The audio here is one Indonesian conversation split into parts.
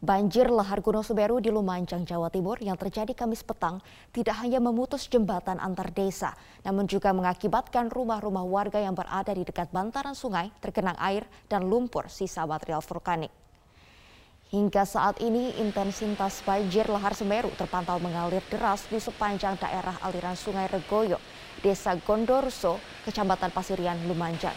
Banjir lahar Gunung Semeru di Lumajang, Jawa Timur yang terjadi Kamis petang tidak hanya memutus jembatan antar desa, namun juga mengakibatkan rumah-rumah warga yang berada di dekat bantaran sungai tergenang air dan lumpur sisa material vulkanik. Hingga saat ini intensitas banjir lahar Semeru terpantau mengalir deras di sepanjang daerah aliran Sungai Regoyo, Desa Gondorso, Kecamatan Pasirian, Lumajang.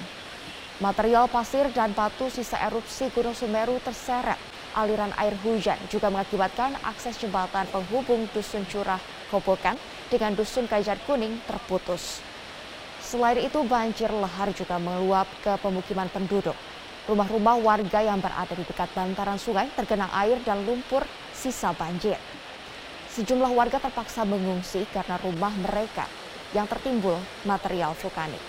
Material pasir dan batu sisa erupsi Gunung Semeru terseret aliran air hujan juga mengakibatkan akses jembatan penghubung Dusun Curah Kobokan dengan Dusun Kajar Kuning terputus. Selain itu banjir lahar juga meluap ke pemukiman penduduk. Rumah-rumah warga yang berada di dekat bantaran sungai tergenang air dan lumpur sisa banjir. Sejumlah warga terpaksa mengungsi karena rumah mereka yang tertimbul material vulkanik.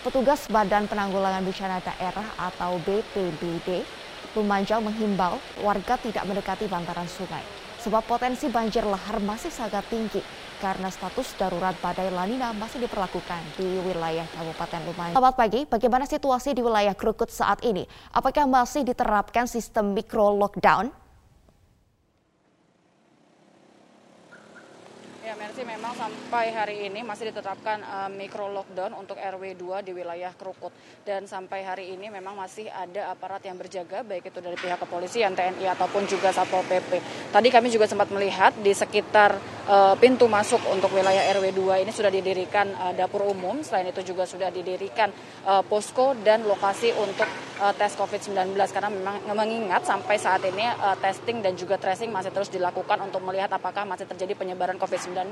Petugas Badan Penanggulangan Bencana Daerah atau BPBD Lumajang menghimbau warga tidak mendekati bantaran sungai sebab potensi banjir lahar masih sangat tinggi karena status darurat badai lanina masih diperlakukan di wilayah Kabupaten Lumajang. Selamat pagi, bagaimana situasi di wilayah Krukut saat ini? Apakah masih diterapkan sistem mikro lockdown? Memang sampai hari ini masih ditetapkan uh, mikro lockdown untuk RW 2 di wilayah Krukut. Dan sampai hari ini memang masih ada aparat yang berjaga, baik itu dari pihak kepolisian, TNI, ataupun juga Satpol PP. Tadi kami juga sempat melihat di sekitar uh, pintu masuk untuk wilayah RW 2 ini sudah didirikan uh, dapur umum. Selain itu juga sudah didirikan uh, posko dan lokasi untuk tes COVID-19. Karena memang mengingat sampai saat ini testing dan juga tracing masih terus dilakukan untuk melihat apakah masih terjadi penyebaran COVID-19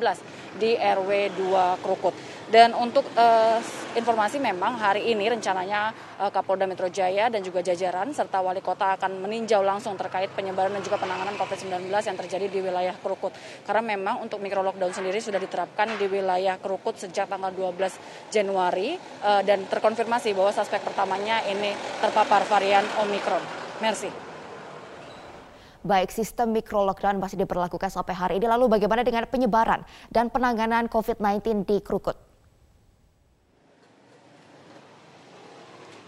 di RW 2 Krukut. Dan untuk uh, informasi memang hari ini rencananya uh, Kapolda Metro Jaya dan juga jajaran serta wali kota akan meninjau langsung terkait penyebaran dan juga penanganan COVID-19 yang terjadi di wilayah Krukut. Karena memang untuk mikro lockdown sendiri sudah diterapkan di wilayah Krukut sejak tanggal 12 Januari uh, dan terkonfirmasi bahwa suspek pertamanya ini terpapar varian Omicron. Merci. Baik, sistem mikro lockdown masih diberlakukan sampai hari ini. Lalu bagaimana dengan penyebaran dan penanganan COVID-19 di Krukut?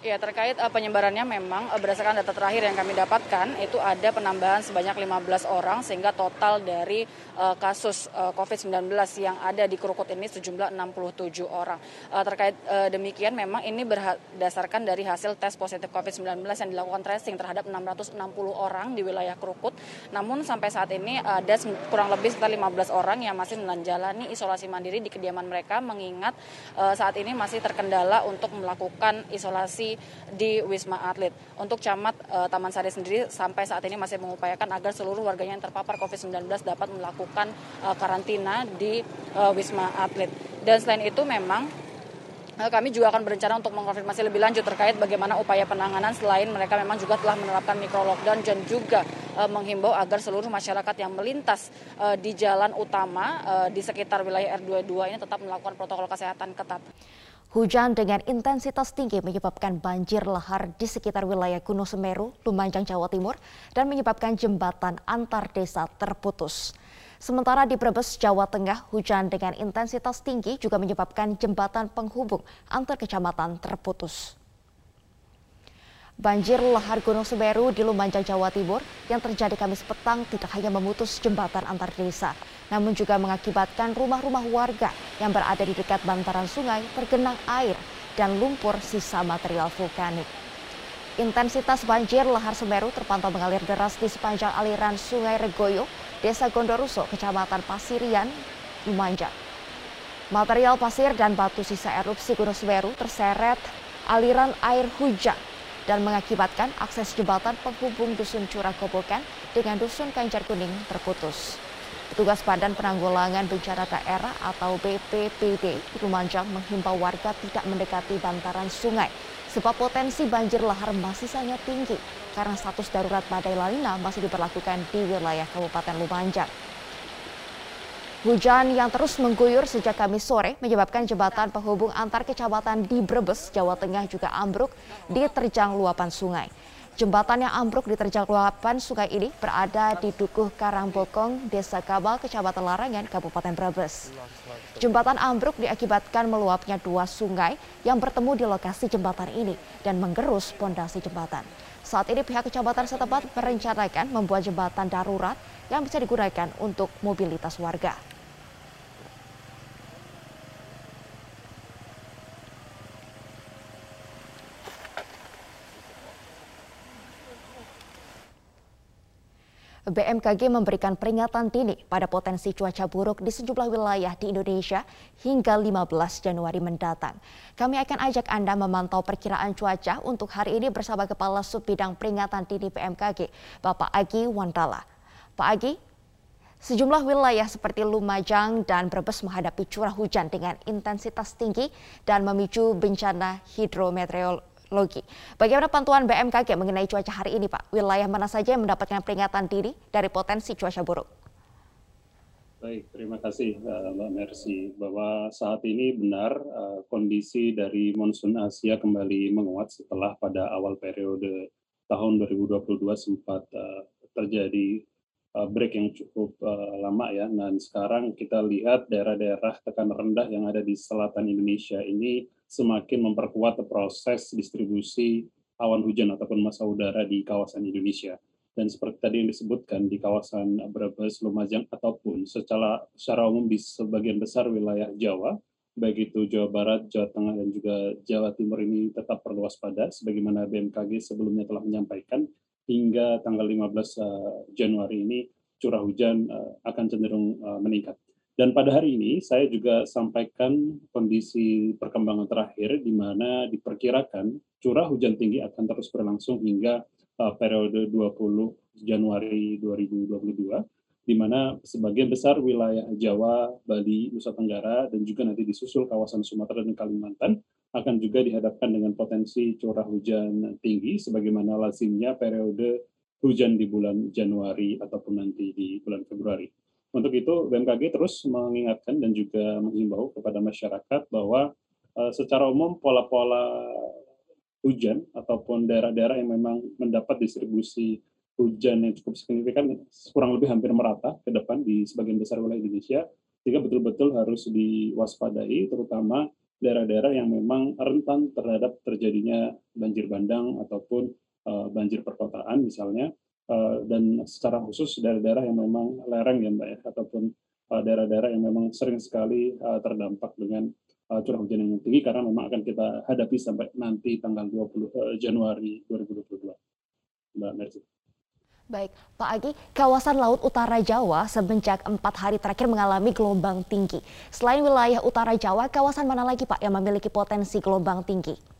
Ya terkait uh, penyebarannya memang uh, berdasarkan data terakhir yang kami dapatkan itu ada penambahan sebanyak 15 orang sehingga total dari uh, kasus uh, COVID-19 yang ada di Krukut ini sejumlah 67 orang. Uh, terkait uh, demikian memang ini berdasarkan dari hasil tes positif COVID-19 yang dilakukan tracing terhadap 660 orang di wilayah Krukut. Namun sampai saat ini ada kurang lebih sekitar 15 orang yang masih menjalani isolasi mandiri di kediaman mereka mengingat uh, saat ini masih terkendala untuk melakukan isolasi di Wisma Atlet. Untuk Camat uh, Taman Sari sendiri sampai saat ini masih mengupayakan agar seluruh warganya yang terpapar COVID-19 dapat melakukan uh, karantina di uh, Wisma Atlet. Dan selain itu memang kami juga akan berencana untuk mengkonfirmasi lebih lanjut terkait bagaimana upaya penanganan selain mereka memang juga telah menerapkan mikro lockdown dan juga menghimbau agar seluruh masyarakat yang melintas uh, di jalan utama uh, di sekitar wilayah R22 ini tetap melakukan protokol kesehatan ketat. Hujan dengan intensitas tinggi menyebabkan banjir lahar di sekitar wilayah Gunung Semeru, Lumajang, Jawa Timur, dan menyebabkan jembatan antar desa terputus. Sementara di Brebes, Jawa Tengah, hujan dengan intensitas tinggi juga menyebabkan jembatan penghubung antar kecamatan terputus. Banjir lahar Gunung Semeru di Lumajang, Jawa Timur yang terjadi Kamis petang tidak hanya memutus jembatan antar desa, namun juga mengakibatkan rumah-rumah warga yang berada di dekat bantaran sungai tergenang air dan lumpur sisa material vulkanik. Intensitas banjir lahar Semeru terpantau mengalir deras di sepanjang aliran Sungai Regoyo, Desa Gondoruso, Kecamatan Pasirian, Lumajang. Material pasir dan batu sisa erupsi Gunung Semeru terseret aliran air hujan dan mengakibatkan akses jembatan penghubung Dusun Curah Kobokan dengan Dusun Kanjar Kuning terputus. Petugas Badan Penanggulangan Bencana Daerah atau BPBD di Lumajang menghimbau warga tidak mendekati bantaran sungai sebab potensi banjir lahar masih sangat tinggi karena status darurat badai lanina masih diberlakukan di wilayah Kabupaten Lumajang. Hujan yang terus mengguyur sejak Kamis sore menyebabkan jembatan penghubung antar kecamatan di Brebes, Jawa Tengah juga ambruk diterjang luapan sungai. Jembatan yang ambruk diterjang luapan sungai ini berada di Dukuh Karangbokong, Desa Kabal, Kecamatan Larangan, Kabupaten Brebes. Jembatan ambruk diakibatkan meluapnya dua sungai yang bertemu di lokasi jembatan ini dan menggerus pondasi jembatan. Saat ini pihak kecamatan setempat merencanakan membuat jembatan darurat yang bisa digunakan untuk mobilitas warga. BMKG memberikan peringatan dini pada potensi cuaca buruk di sejumlah wilayah di Indonesia hingga 15 Januari mendatang. Kami akan ajak Anda memantau perkiraan cuaca untuk hari ini bersama Kepala Sub Bidang Peringatan Dini BMKG, Bapak Agi Wandala. Pak Agi, Sejumlah wilayah seperti Lumajang dan Brebes menghadapi curah hujan dengan intensitas tinggi dan memicu bencana hidrometeorologi Logi. Bagaimana pantauan BMKG mengenai cuaca hari ini, Pak? Wilayah mana saja yang mendapatkan peringatan dini dari potensi cuaca buruk? Baik, terima kasih uh, Mbak Mercy. Bahwa saat ini benar uh, kondisi dari monsun Asia kembali menguat setelah pada awal periode tahun 2022 sempat uh, terjadi break yang cukup lama ya. Dan sekarang kita lihat daerah-daerah tekanan rendah yang ada di selatan Indonesia ini semakin memperkuat proses distribusi awan hujan ataupun masa udara di kawasan Indonesia. Dan seperti tadi yang disebutkan di kawasan Brebes, Lumajang, ataupun secara, secara umum di sebagian besar wilayah Jawa, baik itu Jawa Barat, Jawa Tengah, dan juga Jawa Timur ini tetap perlu waspada, sebagaimana BMKG sebelumnya telah menyampaikan, hingga tanggal 15 eh, Januari ini curah hujan eh, akan cenderung eh, meningkat. Dan pada hari ini saya juga sampaikan kondisi perkembangan terakhir di mana diperkirakan curah hujan tinggi akan terus berlangsung hingga uh, periode 20 Januari 2022 di mana sebagian besar wilayah Jawa, Bali, Nusa Tenggara dan juga nanti disusul kawasan Sumatera dan Kalimantan akan juga dihadapkan dengan potensi curah hujan tinggi sebagaimana lazimnya periode hujan di bulan Januari ataupun nanti di bulan Februari. Untuk itu BMKG terus mengingatkan dan juga menghimbau kepada masyarakat bahwa uh, secara umum pola-pola hujan ataupun daerah-daerah yang memang mendapat distribusi hujan yang cukup signifikan kurang lebih hampir merata ke depan di sebagian besar wilayah Indonesia sehingga betul-betul harus diwaspadai terutama daerah-daerah yang memang rentan terhadap terjadinya banjir bandang ataupun uh, banjir perkotaan misalnya Eh, dan secara khusus daerah-daerah yang memang lereng ya Mbak ya, ataupun eh, daerah-daerah yang memang sering sekali eh, terdampak dengan curah hujan yang tinggi karena memang akan kita hadapi sampai nanti tanggal 20 Januari 2022. Mbak Mercy. Baik, Pak Agi, kawasan Laut Utara Jawa semenjak empat hari terakhir mengalami gelombang tinggi. Selain wilayah Utara Jawa, kawasan mana lagi Pak yang memiliki potensi gelombang tinggi?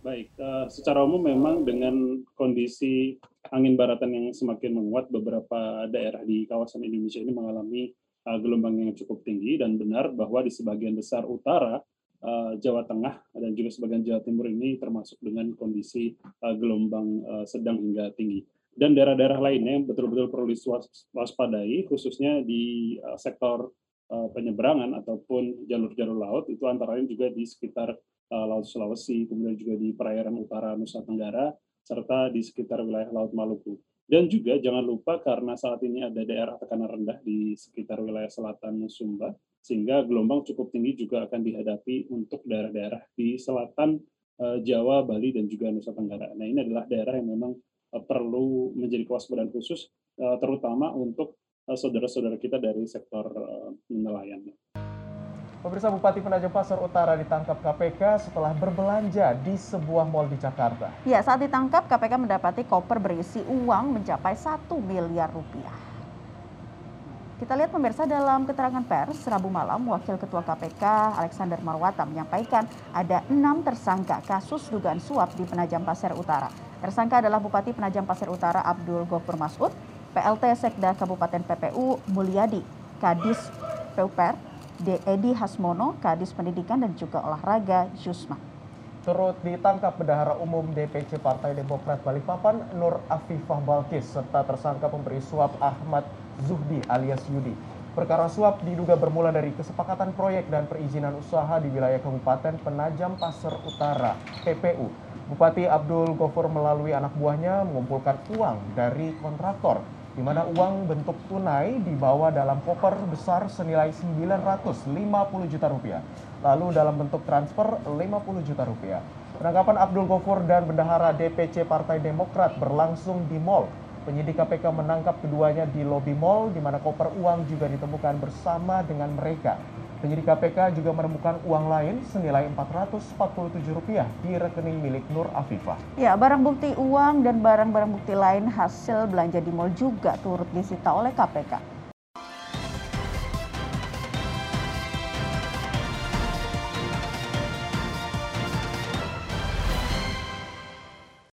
Baik, uh, secara umum memang dengan kondisi angin baratan yang semakin menguat, beberapa daerah di kawasan Indonesia ini mengalami uh, gelombang yang cukup tinggi dan benar bahwa di sebagian besar utara uh, Jawa Tengah dan juga sebagian Jawa Timur ini termasuk dengan kondisi uh, gelombang uh, sedang hingga tinggi. Dan daerah-daerah lainnya yang betul-betul perlu diwaspadai, khususnya di uh, sektor penyeberangan ataupun jalur-jalur laut, itu antara lain juga di sekitar Laut Sulawesi, kemudian juga di perairan utara Nusa Tenggara, serta di sekitar wilayah Laut Maluku. Dan juga jangan lupa karena saat ini ada daerah tekanan rendah di sekitar wilayah selatan Sumba, sehingga gelombang cukup tinggi juga akan dihadapi untuk daerah-daerah di selatan uh, Jawa, Bali, dan juga Nusa Tenggara. Nah ini adalah daerah yang memang uh, perlu menjadi kewaspadaan khusus, terutama untuk saudara-saudara kita dari sektor nelayan. Pemirsa Bupati Penajam Pasar Utara ditangkap KPK setelah berbelanja di sebuah mal di Jakarta. Ya, saat ditangkap KPK mendapati koper berisi uang mencapai 1 miliar rupiah. Kita lihat pemirsa dalam keterangan pers Rabu malam, Wakil Ketua KPK Alexander Marwata menyampaikan ada enam tersangka kasus dugaan suap di Penajam Pasir Utara. Tersangka adalah Bupati Penajam Pasir Utara Abdul Gofur Masud, PLT Sekda Kabupaten PPU Mulyadi, Kadis PUPER. Edi Hasmono, Kadis Pendidikan dan juga Olahraga Jusma. Turut ditangkap Bendahara Umum DPC Partai Demokrat Balikpapan Nur Afifah Balkis serta tersangka pemberi suap Ahmad Zuhdi alias Yudi. Perkara suap diduga bermula dari kesepakatan proyek dan perizinan usaha di wilayah Kabupaten Penajam Pasir Utara, PPU. Bupati Abdul Gofur melalui anak buahnya mengumpulkan uang dari kontraktor, di mana uang bentuk tunai dibawa dalam koper besar senilai 950 juta rupiah. Lalu dalam bentuk transfer 50 juta rupiah. Penangkapan Abdul Gofur dan bendahara DPC Partai Demokrat berlangsung di Mall. Penyidik KPK menangkap keduanya di lobi mall di mana koper uang juga ditemukan bersama dengan mereka. Penyidik KPK juga menemukan uang lain senilai Rp447 di rekening milik Nur Afifah. Ya, barang bukti uang dan barang-barang bukti lain hasil belanja di mal juga turut disita oleh KPK.